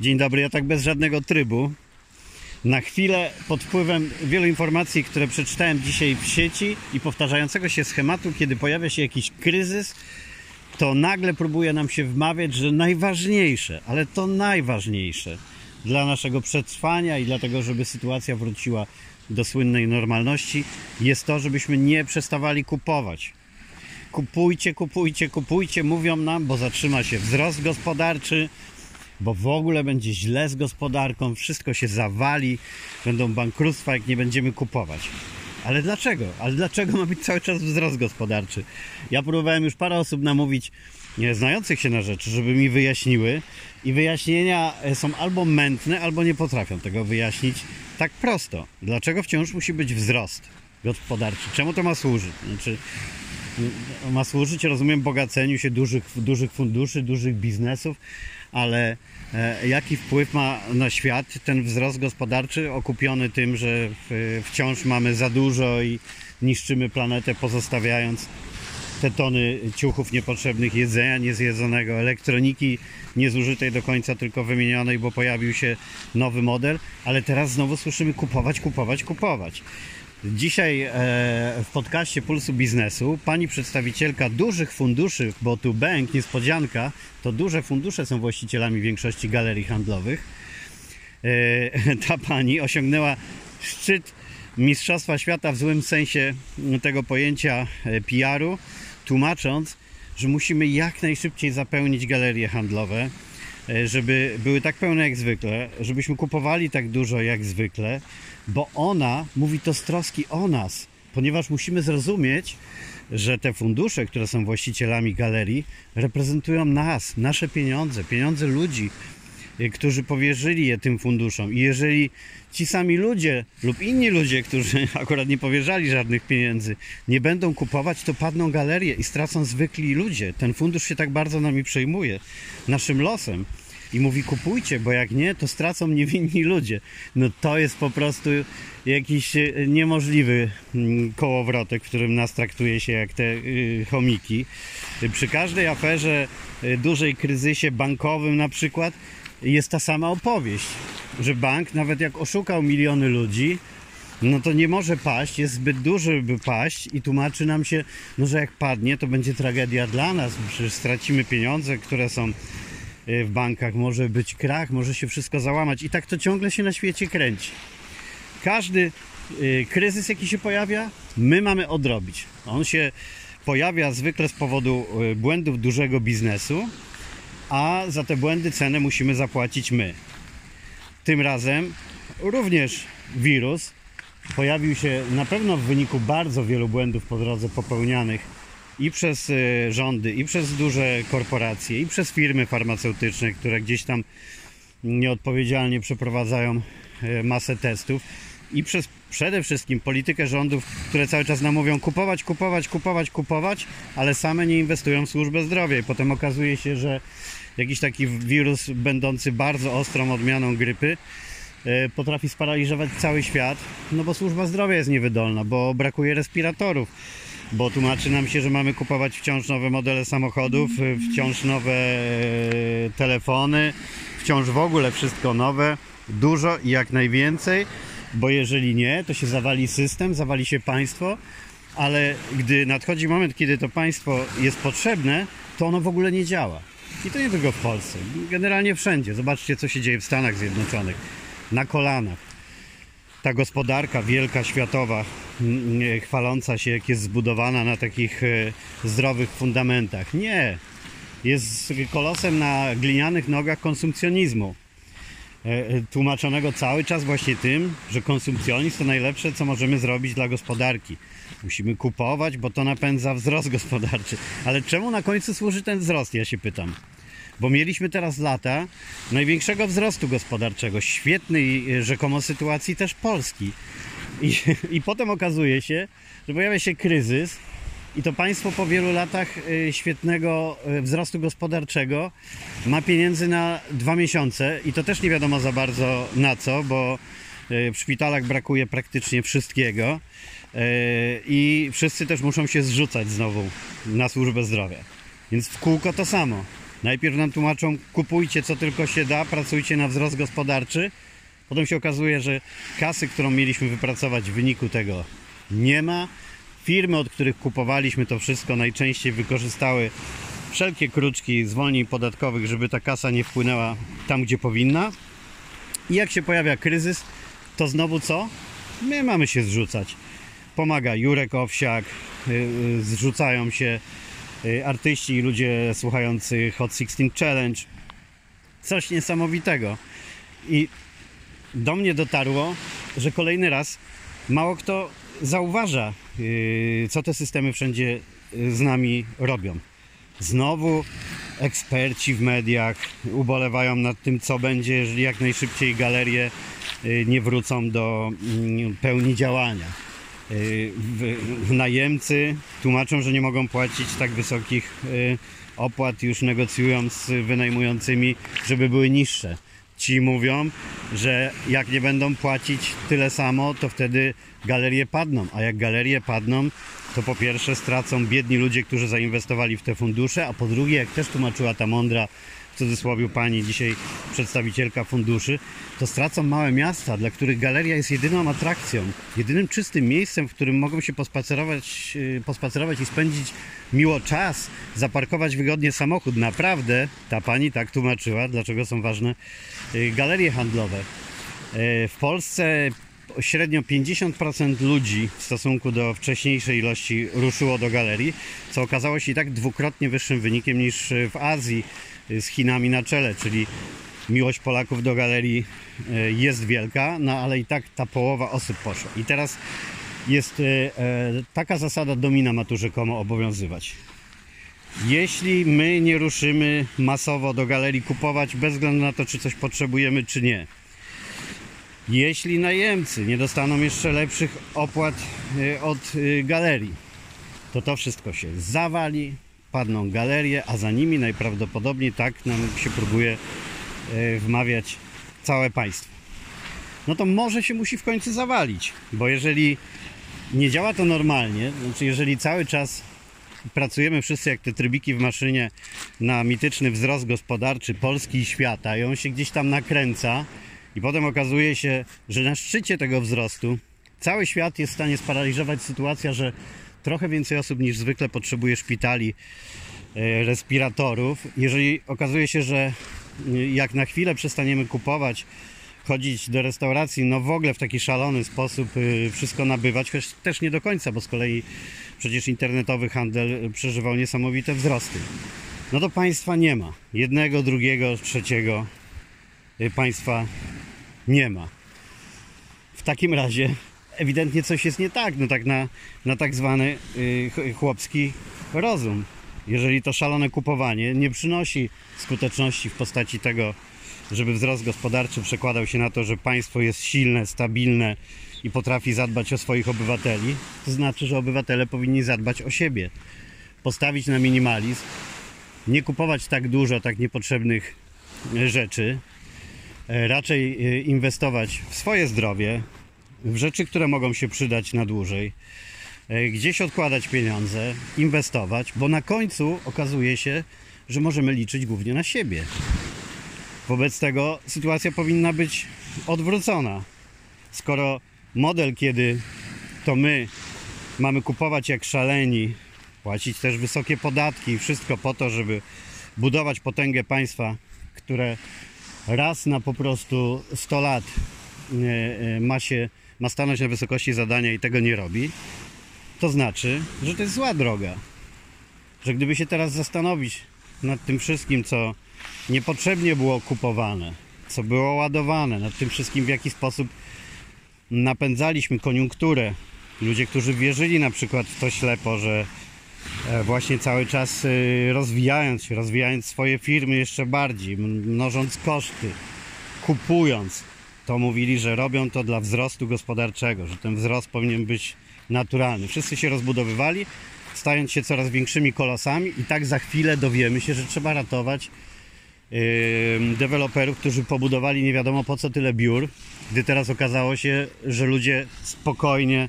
Dzień dobry, ja tak bez żadnego trybu. Na chwilę pod wpływem wielu informacji, które przeczytałem dzisiaj w sieci i powtarzającego się schematu, kiedy pojawia się jakiś kryzys, to nagle próbuje nam się wmawiać, że najważniejsze, ale to najważniejsze dla naszego przetrwania i dlatego, żeby sytuacja wróciła do słynnej normalności, jest to, żebyśmy nie przestawali kupować. Kupujcie, kupujcie, kupujcie, mówią nam, bo zatrzyma się wzrost gospodarczy, bo w ogóle będzie źle z gospodarką, wszystko się zawali, będą bankructwa, jak nie będziemy kupować. Ale dlaczego? Ale dlaczego ma być cały czas wzrost gospodarczy? Ja próbowałem już parę osób namówić, nie znających się na rzeczy, żeby mi wyjaśniły, i wyjaśnienia są albo mętne, albo nie potrafią tego wyjaśnić tak prosto. Dlaczego wciąż musi być wzrost gospodarczy? Czemu to ma służyć? Znaczy, ma służyć, rozumiem, bogaceniu się dużych, dużych funduszy, dużych biznesów, ale e, jaki wpływ ma na świat ten wzrost gospodarczy okupiony tym, że wciąż mamy za dużo i niszczymy planetę, pozostawiając te tony ciuchów niepotrzebnych, jedzenia niezjedzonego, elektroniki niezużytej do końca, tylko wymienionej, bo pojawił się nowy model, ale teraz znowu słyszymy kupować, kupować, kupować. Dzisiaj e, w podcaście Pulsu Biznesu pani przedstawicielka dużych funduszy, bo tu bank, niespodzianka, to duże fundusze są właścicielami większości galerii handlowych. E, ta pani osiągnęła szczyt Mistrzostwa Świata w złym sensie tego pojęcia e, PR-u, tłumacząc, że musimy jak najszybciej zapełnić galerie handlowe, żeby były tak pełne jak zwykle, żebyśmy kupowali tak dużo jak zwykle, bo ona mówi to z troski o nas, ponieważ musimy zrozumieć, że te fundusze, które są właścicielami galerii, reprezentują nas, nasze pieniądze, pieniądze ludzi, y, którzy powierzyli je tym funduszom. I jeżeli ci sami ludzie lub inni ludzie, którzy akurat nie powierzali żadnych pieniędzy, nie będą kupować, to padną galerie i stracą zwykli ludzie. Ten fundusz się tak bardzo nami przejmuje, naszym losem i mówi kupujcie, bo jak nie, to stracą niewinni ludzie. No to jest po prostu jakiś e, niemożliwy mm, kołowrotek, w którym nas traktuje się jak te y, chomiki. Przy każdej aferze, y, dużej kryzysie bankowym na przykład, jest ta sama opowieść, że bank nawet jak oszukał miliony ludzi, no to nie może paść, jest zbyt duży, by paść i tłumaczy nam się, no że jak padnie, to będzie tragedia dla nas, przecież stracimy pieniądze, które są w bankach, może być krach, może się wszystko załamać i tak to ciągle się na świecie kręci. Każdy y, kryzys, jaki się pojawia, my mamy odrobić. On się pojawia zwykle z powodu y, błędów dużego biznesu, a za te błędy cenę musimy zapłacić my. Tym razem również wirus pojawił się na pewno w wyniku bardzo wielu błędów po drodze popełnianych i przez e, rządy, i przez duże korporacje, i przez firmy farmaceutyczne, które gdzieś tam nieodpowiedzialnie przeprowadzają e, masę testów. I przez przede wszystkim politykę rządów, które cały czas nam mówią kupować, kupować, kupować, kupować, ale same nie inwestują w służbę zdrowia. I potem okazuje się, że jakiś taki wirus będący bardzo ostrą odmianą grypy e, potrafi sparaliżować cały świat, no bo służba zdrowia jest niewydolna, bo brakuje respiratorów bo tłumaczy nam się, że mamy kupować wciąż nowe modele samochodów, wciąż nowe e, telefony, wciąż w ogóle wszystko nowe, dużo i jak najwięcej, bo jeżeli nie, to się zawali system, zawali się państwo, ale gdy nadchodzi moment, kiedy to państwo jest potrzebne, to ono w ogóle nie działa. I to nie tylko w Polsce, generalnie wszędzie. Zobaczcie, co się dzieje w Stanach Zjednoczonych. Na kolanach ta gospodarka wielka, światowa, chwaląca się, jak jest zbudowana na takich e, zdrowych fundamentach. Nie. Jest kolosem na glinianych nogach konsumpcjonizmu. E, e, tłumaczonego cały czas właśnie tym, że konsumpcjonizm to najlepsze, co możemy zrobić dla gospodarki. Musimy kupować, bo to napędza wzrost gospodarczy. Ale czemu na końcu służy ten wzrost, ja się pytam bo mieliśmy teraz lata największego wzrostu gospodarczego, świetnej e, rzekomo sytuacji też Polski. I, I potem okazuje się, że pojawia się kryzys i to państwo po wielu latach e, świetnego e, wzrostu gospodarczego ma pieniędzy na dwa miesiące i to też nie wiadomo za bardzo na co, bo w szpitalach brakuje praktycznie wszystkiego i wszyscy też muszą się zrzucać znowu na służbę zdrowia. Więc w kółko to samo. Najpierw nam tłumaczą, kupujcie co tylko się da, pracujcie na wzrost gospodarczy. Potem się okazuje, że kasy, którą mieliśmy wypracować w wyniku tego nie ma. Firmy, od których kupowaliśmy to wszystko, najczęściej wykorzystały wszelkie kruczki zwolnień podatkowych, żeby ta kasa nie wpłynęła tam, gdzie powinna. I jak się pojawia kryzys, to znowu co? My mamy się zrzucać. Pomaga Jurek Owsiak, y, y, zrzucają się artyści i ludzie słuchający Hot 16 Challenge. Coś niesamowitego. I do mnie dotarło, że kolejny raz mało kto zauważa, co te systemy wszędzie z nami robią. Znowu eksperci w mediach ubolewają nad tym, co będzie, jeżeli jak najszybciej galerie y, nie wrócą do mm, pełni działania. Najemcy tłumaczą, że nie mogą płacić tak wysokich y, opłat, już negocjują z wynajmującymi, żeby były niższe. Ci mówią, że jak nie będą płacić tyle samo, to wtedy galerie padną, a jak galerie padną, to po pierwsze stracą biedni ludzie, którzy zainwestowali w te fundusze, a po drugie, jak też tłumaczyła ta mądra w cudzysłowie pani dzisiaj przedstawicielka funduszy, to stracą małe miasta, dla których galeria jest jedyną atrakcją, jedynym czystym miejscem, w którym mogą się pospacerować, y, pospacerować i spędzić miło czas, zaparkować wygodnie samochód. Naprawdę ta pani tak tłumaczyła, dlaczego są ważne y, galerie handlowe. Y, w Polsce średnio 50% ludzi w stosunku do wcześniejszej ilości ruszyło do galerii, co okazało się i tak dwukrotnie wyższym wynikiem niż w Azji z Chinami na czele, czyli miłość Polaków do galerii e, jest wielka, no ale i tak ta połowa osób poszła. I teraz jest e, e, taka zasada domina ma tu rzekomo obowiązywać. Jeśli my nie ruszymy masowo do galerii kupować, bez względu na to, czy coś potrzebujemy, czy nie, jeśli najemcy nie dostaną jeszcze lepszych opłat od galerii, to to wszystko się zawali, padną galerie, a za nimi najprawdopodobniej tak nam się próbuje y, wmawiać całe państwo. No to może się musi w końcu zawalić, bo jeżeli nie działa to normalnie, znaczy jeżeli cały czas pracujemy wszyscy jak te trybiki w maszynie na mityczny wzrost gospodarczy Polski i świata i on się gdzieś tam nakręca, i potem okazuje się, że na szczycie tego wzrostu cały świat jest w stanie sparaliżować sytuacja, że trochę więcej osób niż zwykle potrzebuje szpitali, e, respiratorów. Jeżeli okazuje się, że e, jak na chwilę przestaniemy kupować, chodzić do restauracji, no w ogóle w taki szalony sposób e, wszystko nabywać, choć też nie do końca, bo z kolei przecież internetowy handel przeżywał niesamowite wzrosty. No to państwa nie ma. Jednego, drugiego, trzeciego państwa nie ma. W takim razie ewidentnie coś jest nie tak, no tak na, na tak zwany y, chłopski rozum. Jeżeli to szalone kupowanie nie przynosi skuteczności w postaci tego, żeby wzrost gospodarczy przekładał się na to, że państwo jest silne, stabilne i potrafi zadbać o swoich obywateli, to znaczy, że obywatele powinni zadbać o siebie. Postawić na minimalizm, nie kupować tak dużo tak niepotrzebnych rzeczy, E, raczej e, inwestować w swoje zdrowie, rzeczy, które mogą się przydać na dłużej, e, gdzieś odkładać pieniądze, inwestować, bo na końcu okazuje się, że możemy liczyć głównie na siebie. Wobec tego sytuacja powinna być odwrócona. Skoro model, kiedy to my mamy kupować jak szaleni, płacić też wysokie podatki i wszystko po to, żeby budować potęgę państwa, które raz na po prostu 100 lat e, e, ma się ma stanąć na wysokości zadania i tego nie robi, to znaczy, że to jest zła droga. Że gdyby się teraz zastanowić nad tym wszystkim, co niepotrzebnie było kupowane, co było ładowane, nad tym wszystkim, w jaki sposób napędzaliśmy koniunkturę. Ludzie, którzy wierzyli na przykład w to ślepo, że E, właśnie cały czas e, rozwijając się, rozwijając swoje firmy jeszcze bardziej, mnożąc koszty, kupując, to mówili, że robią to dla wzrostu gospodarczego, że ten wzrost powinien być naturalny. Wszyscy się rozbudowywali, stając się coraz większymi kolosami i tak za chwilę dowiemy się, że trzeba ratować yy, deweloperów, którzy pobudowali nie wiadomo po co tyle biur, gdy teraz okazało się, że ludzie spokojnie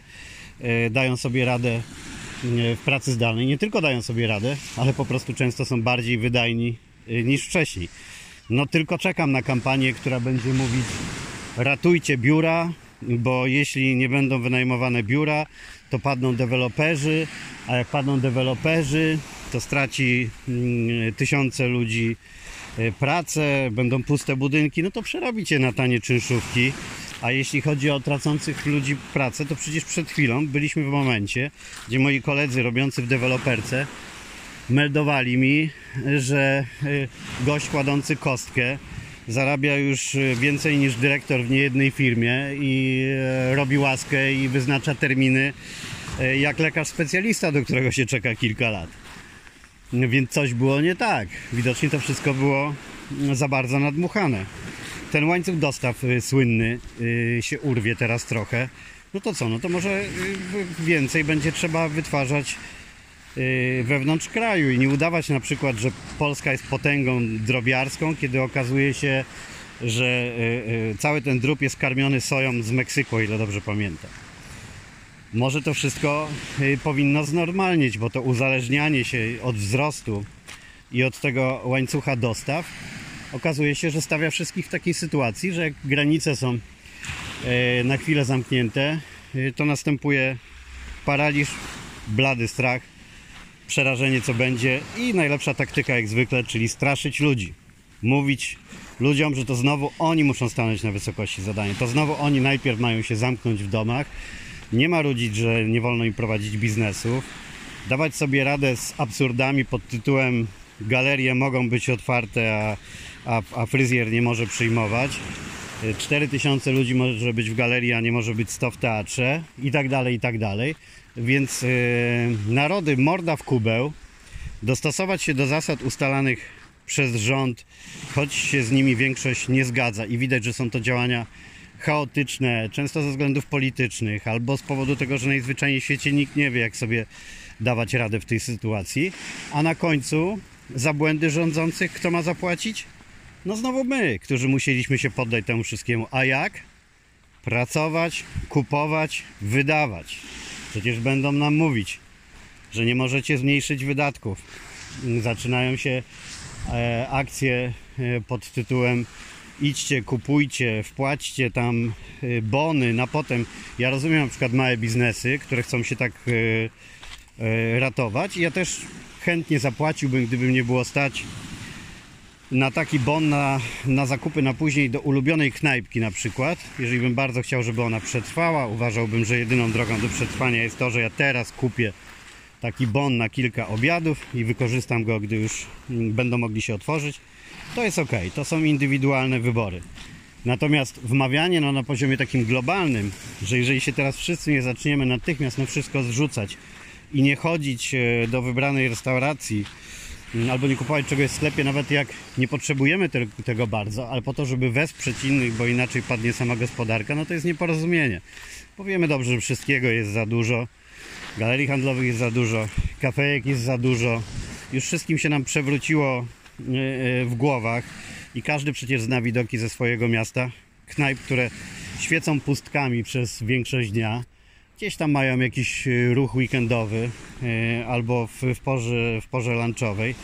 yy, dają sobie radę w pracy zdalnej nie tylko dają sobie radę, ale po prostu często są bardziej wydajni y, niż wcześniej. No tylko czekam na kampanię, która będzie mówić ratujcie biura, bo jeśli nie będą wynajmowane biura, to padną deweloperzy, a jak padną deweloperzy, to straci mm, tysiące ludzi y, pracę, będą puste budynki, no to przerobicie na tanie czynszówki. A jeśli chodzi o tracących ludzi pracę, to przecież przed chwilą byliśmy w momencie, gdzie moi koledzy robiący w deweloperce meldowali mi, że y, gość kładący kostkę zarabia już y, więcej niż dyrektor w niejednej firmie i e, robi łaskę i wyznacza terminy e, jak lekarz specjalista, do którego się czeka kilka lat. Więc coś było nie tak. Widocznie to wszystko było mm, za bardzo nadmuchane. Ten łańcuch dostaw słynny się urwie teraz trochę. No to co? No to może więcej będzie trzeba wytwarzać wewnątrz kraju i nie udawać na przykład, że Polska jest potęgą drobiarską, kiedy okazuje się, że y, y, cały ten drób jest karmiony soją z Meksyku, o ile dobrze pamiętam. Może to wszystko y, powinno znormalnieć, bo to uzależnianie się od wzrostu i od tego łańcucha dostaw okazuje się, że stawia wszystkich w takiej sytuacji, że jak granice są na chwilę zamknięte, to następuje paraliż, blady strach, przerażenie co będzie i najlepsza taktyka jak zwykle, czyli straszyć ludzi. Mówić ludziom, że to znowu oni muszą stanąć na wysokości zadania. To znowu oni najpierw mają się zamknąć w domach. Nie marudzić, że nie wolno im prowadzić biznesów. Dawać sobie radę z absurdami pod tytułem galerie mogą być otwarte, a, a, a fryzjer nie może przyjmować. 4000 ludzi może być w galerii, a nie może być 100 w teatrze i tak dalej, i tak dalej. Więc yy, narody morda w kubeł, dostosować się do zasad ustalanych przez rząd, choć się z nimi większość nie zgadza i widać, że są to działania chaotyczne, często ze względów politycznych, albo z powodu tego, że najzwyczajniej w świecie nikt nie wie, jak sobie dawać radę w tej sytuacji. A na końcu za błędy rządzących kto ma zapłacić? No znowu my, którzy musieliśmy się poddać temu wszystkiemu. A jak? Pracować, kupować, wydawać. Przecież będą nam mówić, że nie możecie zmniejszyć wydatków. Zaczynają się e, akcje e, pod tytułem idźcie, kupujcie, wpłaćcie tam e, bony na potem. Ja rozumiem na przykład małe biznesy, które chcą się tak ratować. Ja też chętnie zapłaciłbym, gdyby mnie było stać na taki bon na, na zakupy na później do ulubionej knajpki na przykład. Jeżeli bym bardzo chciał, żeby ona przetrwała, uważałbym, że jedyną drogą do przetrwania jest to, że ja teraz kupię taki bon na kilka obiadów i wykorzystam go, gdy już będą mogli się otworzyć. To jest ok, to są indywidualne wybory. Natomiast wmawianie no, na poziomie takim globalnym, że jeżeli się teraz wszyscy nie zaczniemy natychmiast na wszystko zrzucać i nie chodzić e, do wybranej restauracji, albo nie kupować czegoś w sklepie, nawet jak nie potrzebujemy te, tego bardzo, ale po to, żeby wesprzeć innych, bo inaczej padnie sama gospodarka, no to jest nieporozumienie. Powiemy dobrze, że wszystkiego jest za dużo, galerii handlowych jest za dużo, kafejek jest za dużo, już wszystkim się nam przewróciło e, e, w głowach i każdy przecież zna widoki ze swojego miasta, knajp, które świecą pustkami przez większość dnia, gdzieś tam mają jakiś e, ruch weekendowy e, albo w, w, porze, w porze lunchowej.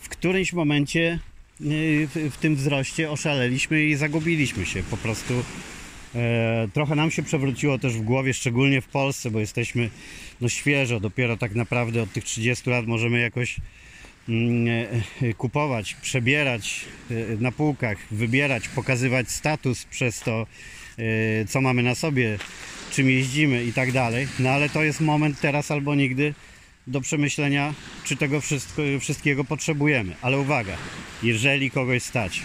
W którymś momencie e, w, tym wzroście oszaleliśmy i zagubiliśmy się. Po prostu trochę nam się przewróciło też w głowie, szczególnie w Polsce, bo jesteśmy no, świeżo, dopiero tak naprawdę od tych 30 lat możemy jakoś mm, kupować, przebierać na półkach, wybierać, pokazywać status przez to, co mamy na sobie, czym jeździmy i tak dalej. No ale to jest moment teraz albo nigdy do przemyślenia, czy tego wszystko, wszystkiego potrzebujemy. Ale uwaga, jeżeli kogoś stać,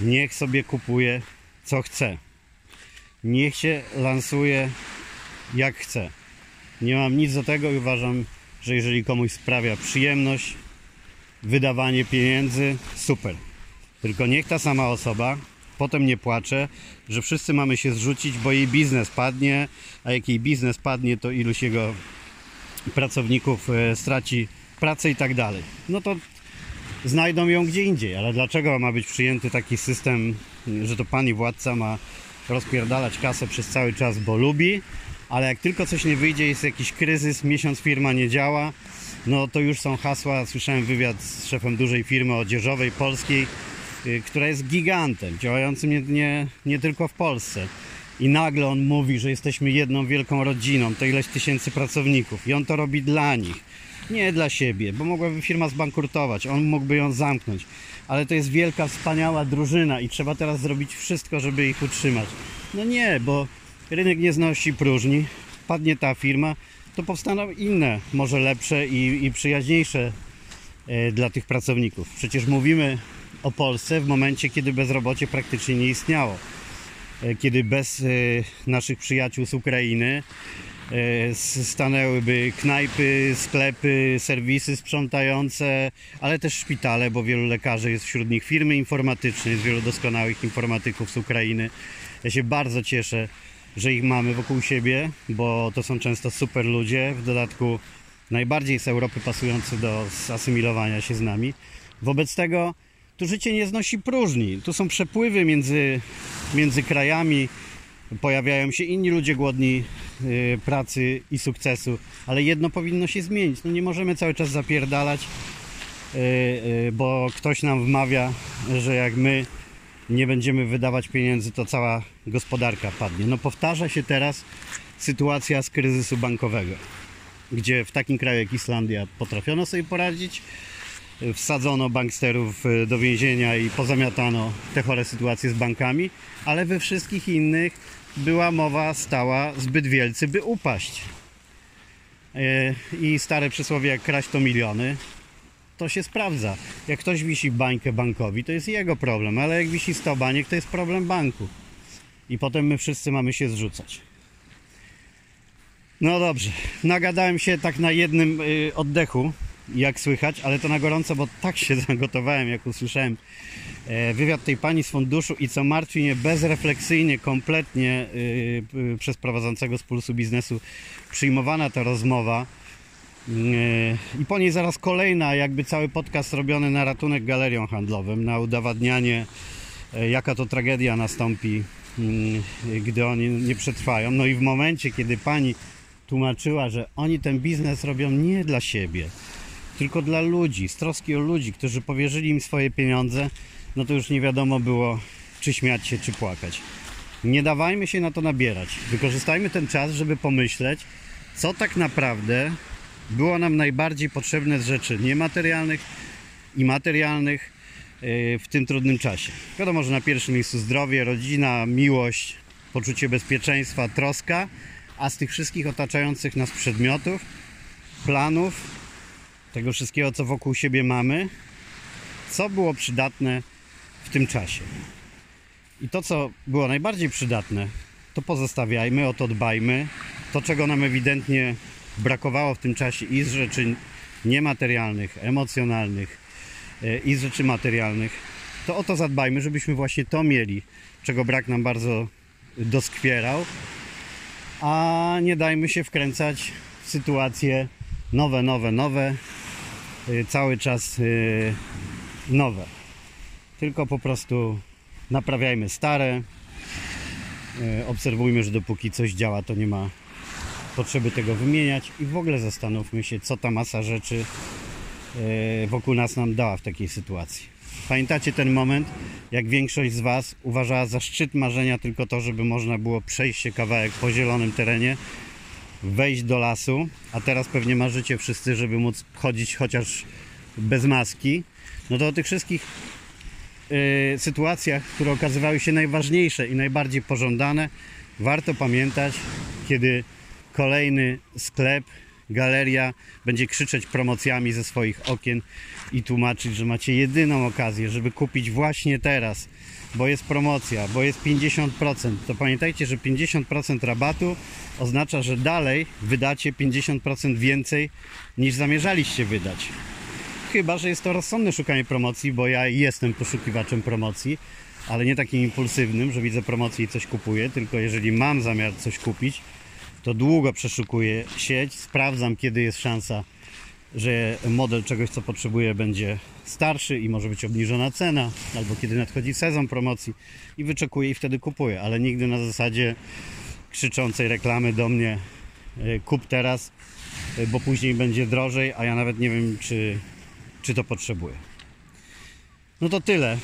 niech sobie kupuje co chce. Niech się lansuje jak chce. Nie mam nic do tego i uważam, że jeżeli komuś sprawia przyjemność wydawanie pieniędzy, super. Tylko niech ta sama osoba potem nie płacze, że wszyscy mamy się zrzucić, bo jej biznes padnie, a jak jej biznes padnie, to iluś jego pracowników e, straci pracę i tak dalej. No to znajdą ją gdzie indziej, ale dlaczego ma być przyjęty taki system, że to pani władca ma rozpierdalać kasę przez cały czas, bo lubi, ale jak tylko coś nie wyjdzie, jest jakiś kryzys, miesiąc firma nie działa, no to już są hasła. Słyszałem wywiad z szefem dużej firmy odzieżowej polskiej, która jest gigantem, działającym nie, nie, nie tylko w Polsce. I nagle on mówi, że jesteśmy jedną wielką rodziną, to ileś tysięcy pracowników i on to robi dla nich, nie dla siebie, bo mogłaby firma zbankrutować, on mógłby ją zamknąć, ale to jest wielka, wspaniała drużyna i trzeba teraz zrobić wszystko, żeby ich utrzymać. No nie, bo rynek nie znosi próżni, padnie ta firma, to powstaną inne, może lepsze i, i przyjaźniejsze e, dla tych pracowników. Przecież mówimy o Polsce w momencie, kiedy bezrobocie praktycznie nie istniało. E, Kiedy bez e, naszych przyjaciół z Ukrainy e, stanęłyby knajpy, sklepy, serwisy sprzątające, ale też szpitale, bo wielu lekarzy jest wśród nich, firmy informatyczne, jest wielu doskonałych informatyków z Ukrainy. Ja się bardzo cieszę, że ich mamy wokół siebie, bo to są często super ludzie, w dodatku najbardziej z Europy pasujący do zasymilowania się z nami. Wobec tego tu życie nie znosi próżni. Tu są przepływy między, między krajami, pojawiają się inni ludzie głodni y, pracy i sukcesu, ale jedno powinno się zmienić. No nie możemy cały czas zapierdalać, y, y, bo ktoś nam wmawia, że jak my nie będziemy wydawać pieniędzy, to cała gospodarka padnie. No powtarza się teraz sytuacja z kryzysu bankowego, gdzie w takim kraju jak Islandia potrafiono sobie poradzić, wsadzono banksterów y, do więzienia i pozamiatano te chore sytuacje z bankami, ale we wszystkich innych była mowa stała zbyt wielcy, by upaść. E, I stare przysłowie jak kraść to miliony, to się sprawdza. Jak ktoś wisi bańkę bankowi, to jest jego problem, ale jak wisi 100 baniek, to jest problem banku. I potem my wszyscy mamy się zrzucać. No dobrze, nagadałem się tak na jednym y, oddechu, jak słychać, ale to na gorąco, bo tak się zagotowałem, jak usłyszałem e, wywiad tej pani z funduszu i co martwi mnie bezrefleksyjnie, kompletnie y, przez prowadzącego z Pulsu Biznesu przyjmowana ta rozmowa. Y, I po niej zaraz kolejna, jakby cały podcast robiony na ratunek galeriom handlowym, na udowadnianie, e, jaka to tragedia nastąpi, mm, gdy oni nie przetrwają. No i w momencie, kiedy pani tłumaczyła, że oni ten biznes robią nie dla siebie, tylko dla ludzi, z troski o ludzi, którzy powierzyli im swoje pieniądze, no to już nie wiadomo było, czy śmiać się, czy płakać. Nie dawajmy się na to nabierać. Wykorzystajmy ten czas, żeby pomyśleć, co tak naprawdę było nam najbardziej potrzebne z rzeczy niematerialnych i materialnych yy, w tym trudnym czasie. Wiadomo, że na pierwszym miejscu zdrowie, rodzina, miłość, poczucie bezpieczeństwa, troska, a z tych wszystkich otaczających nas przedmiotów, planów, tego wszystkiego, co wokół siebie mamy, co było przydatne w tym czasie. I to, co było najbardziej przydatne, to pozostawiajmy, o to dbajmy. To, czego nam ewidentnie brakowało w tym czasie i z rzeczy niematerialnych, emocjonalnych, e, i z rzeczy materialnych, to o to zadbajmy, żebyśmy właśnie to mieli, czego brak nam bardzo doskwierał, a nie dajmy się wkręcać w sytuacje nowe, nowe, nowe, y, cały czas y, nowe. Tylko po prostu naprawiajmy stare, y, obserwujmy, że dopóki coś działa, to nie ma potrzeby tego wymieniać i w ogóle zastanówmy się, co ta masa rzeczy wokół nas nam dała w takiej sytuacji. Pamiętacie ten moment, jak większość z Was uważała za szczyt marzenia tylko to, żeby można było przejść się kawałek po zielonym terenie, wejść do lasu, a teraz pewnie marzycie wszyscy, żeby móc chodzić chociaż bez maski. No to o tych wszystkich y, sytuacjach, które okazywały się najważniejsze i najbardziej pożądane, warto pamiętać, kiedy kolejny sklep, galeria będzie krzyczeć promocjami ze swoich okien i tłumaczyć, że macie jedyną okazję, żeby kupić właśnie teraz, bo jest promocja, bo jest 50%. To pamiętajcie, że 50% rabatu oznacza, że dalej wydacie 50% więcej niż zamierzaliście wydać. Chyba, że jest to rozsądne szukanie promocji, bo ja jestem poszukiwaczem promocji, ale nie takim impulsywnym, że widzę promocję i coś kupuję, tylko jeżeli mam zamiar coś kupić, to długo przeszukuję sieć, sprawdzam kiedy jest szansa, że model czegoś co potrzebuję będzie starszy i może być obniżona cena, albo kiedy nadchodzi sezon promocji i wyczekuję i wtedy kupuję, ale nigdy na zasadzie krzyczącej reklamy do mnie e, kup teraz, e, bo później będzie drożej, a ja nawet nie wiem, czy, czy to potrzebuję. No to tyle.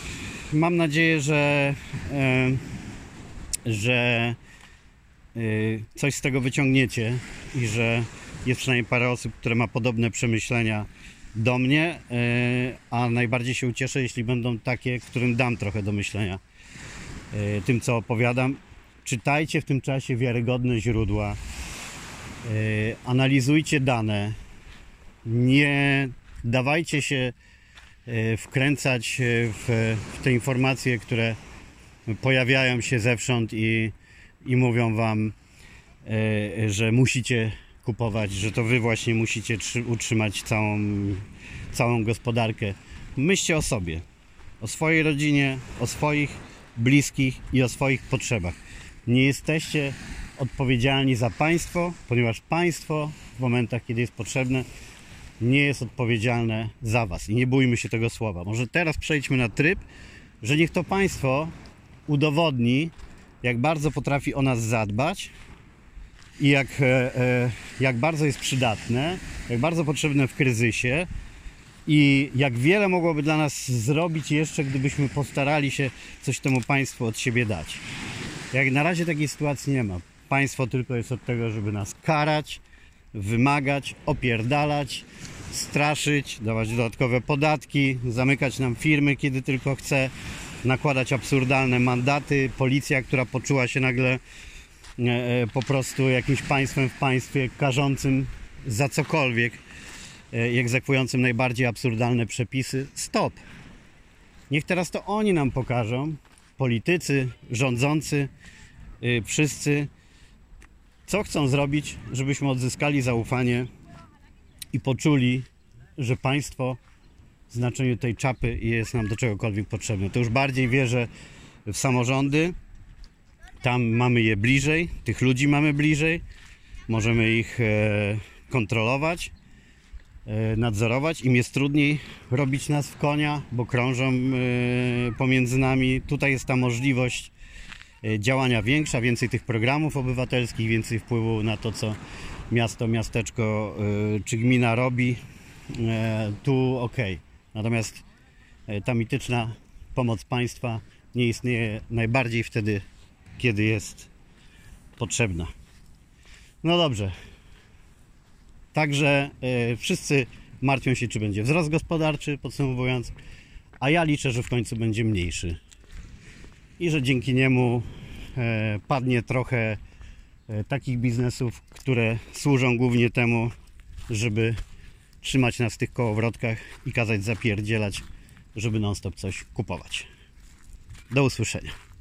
Mam nadzieję, że, e, że coś z tego wyciągniecie i że jest przynajmniej parę osób, które ma podobne przemyślenia do mnie, e, a najbardziej się ucieszę, jeśli będą takie, którym dam trochę do myślenia e, tym, co opowiadam. Czytajcie w tym czasie wiarygodne źródła, e, analizujcie dane, nie dawajcie się wkręcać w, te informacje, które pojawiają się zewsząd i, i mówią wam, że musicie kupować, że to wy właśnie musicie trzy- utrzymać całą, całą gospodarkę. Myślcie o sobie, o swojej rodzinie, o swoich bliskich i o swoich potrzebach. Nie jesteście odpowiedzialni za państwo, ponieważ państwo w momentach, kiedy jest potrzebne, nie jest odpowiedzialne za was. I nie bójmy się tego słowa. Może teraz przejdźmy na tryb, że niech to państwo udowodni, jak bardzo potrafi o nas zadbać i jak, e, e, jak bardzo jest przydatne, jak bardzo potrzebne w kryzysie i jak wiele mogłoby dla nas zrobić jeszcze, gdybyśmy postarali się coś temu państwu od siebie dać. Jak na razie takiej sytuacji nie ma. Państwo tylko jest od tego, żeby nas karać, wymagać, opierdalać, straszyć, dawać dodatkowe podatki, zamykać nam firmy, kiedy tylko chce, nakładać absurdalne mandaty. Policja, która poczuła się nagle po prostu jakimś państwem w państwie karzącym za cokolwiek e, i egzekwującym najbardziej absurdalne przepisy. Stop! Niech teraz to oni nam pokażą, politycy, rządzący, y, wszyscy, co chcą zrobić, żebyśmy odzyskali zaufanie i poczuli, że państwo w znaczeniu tej czapy jest nam do czegokolwiek potrzebne. To już bardziej wierzę w samorządy. Tam mamy je bliżej, tych ludzi mamy bliżej, możemy ich e, kontrolować, e, nadzorować. Im jest trudniej robić nas w konia, bo krążą e, pomiędzy nami. Tutaj jest ta możliwość działania większa, więcej tych programów obywatelskich, więcej wpływu na to, co miasto, miasteczko czy gmina robi. Tu ok. Natomiast ta mityczna pomoc państwa nie istnieje najbardziej wtedy, kiedy jest potrzebna. No dobrze. Także e, wszyscy martwią się, czy będzie wzrost gospodarczy, podsumowując, a ja liczę, że w końcu będzie mniejszy. I że dzięki niemu e, padnie trochę e, takich biznesów, które służą głównie temu, żeby trzymać nas w tych kołowrotkach i kazać zapierdzielać, żeby non-stop coś kupować. Do usłyszenia.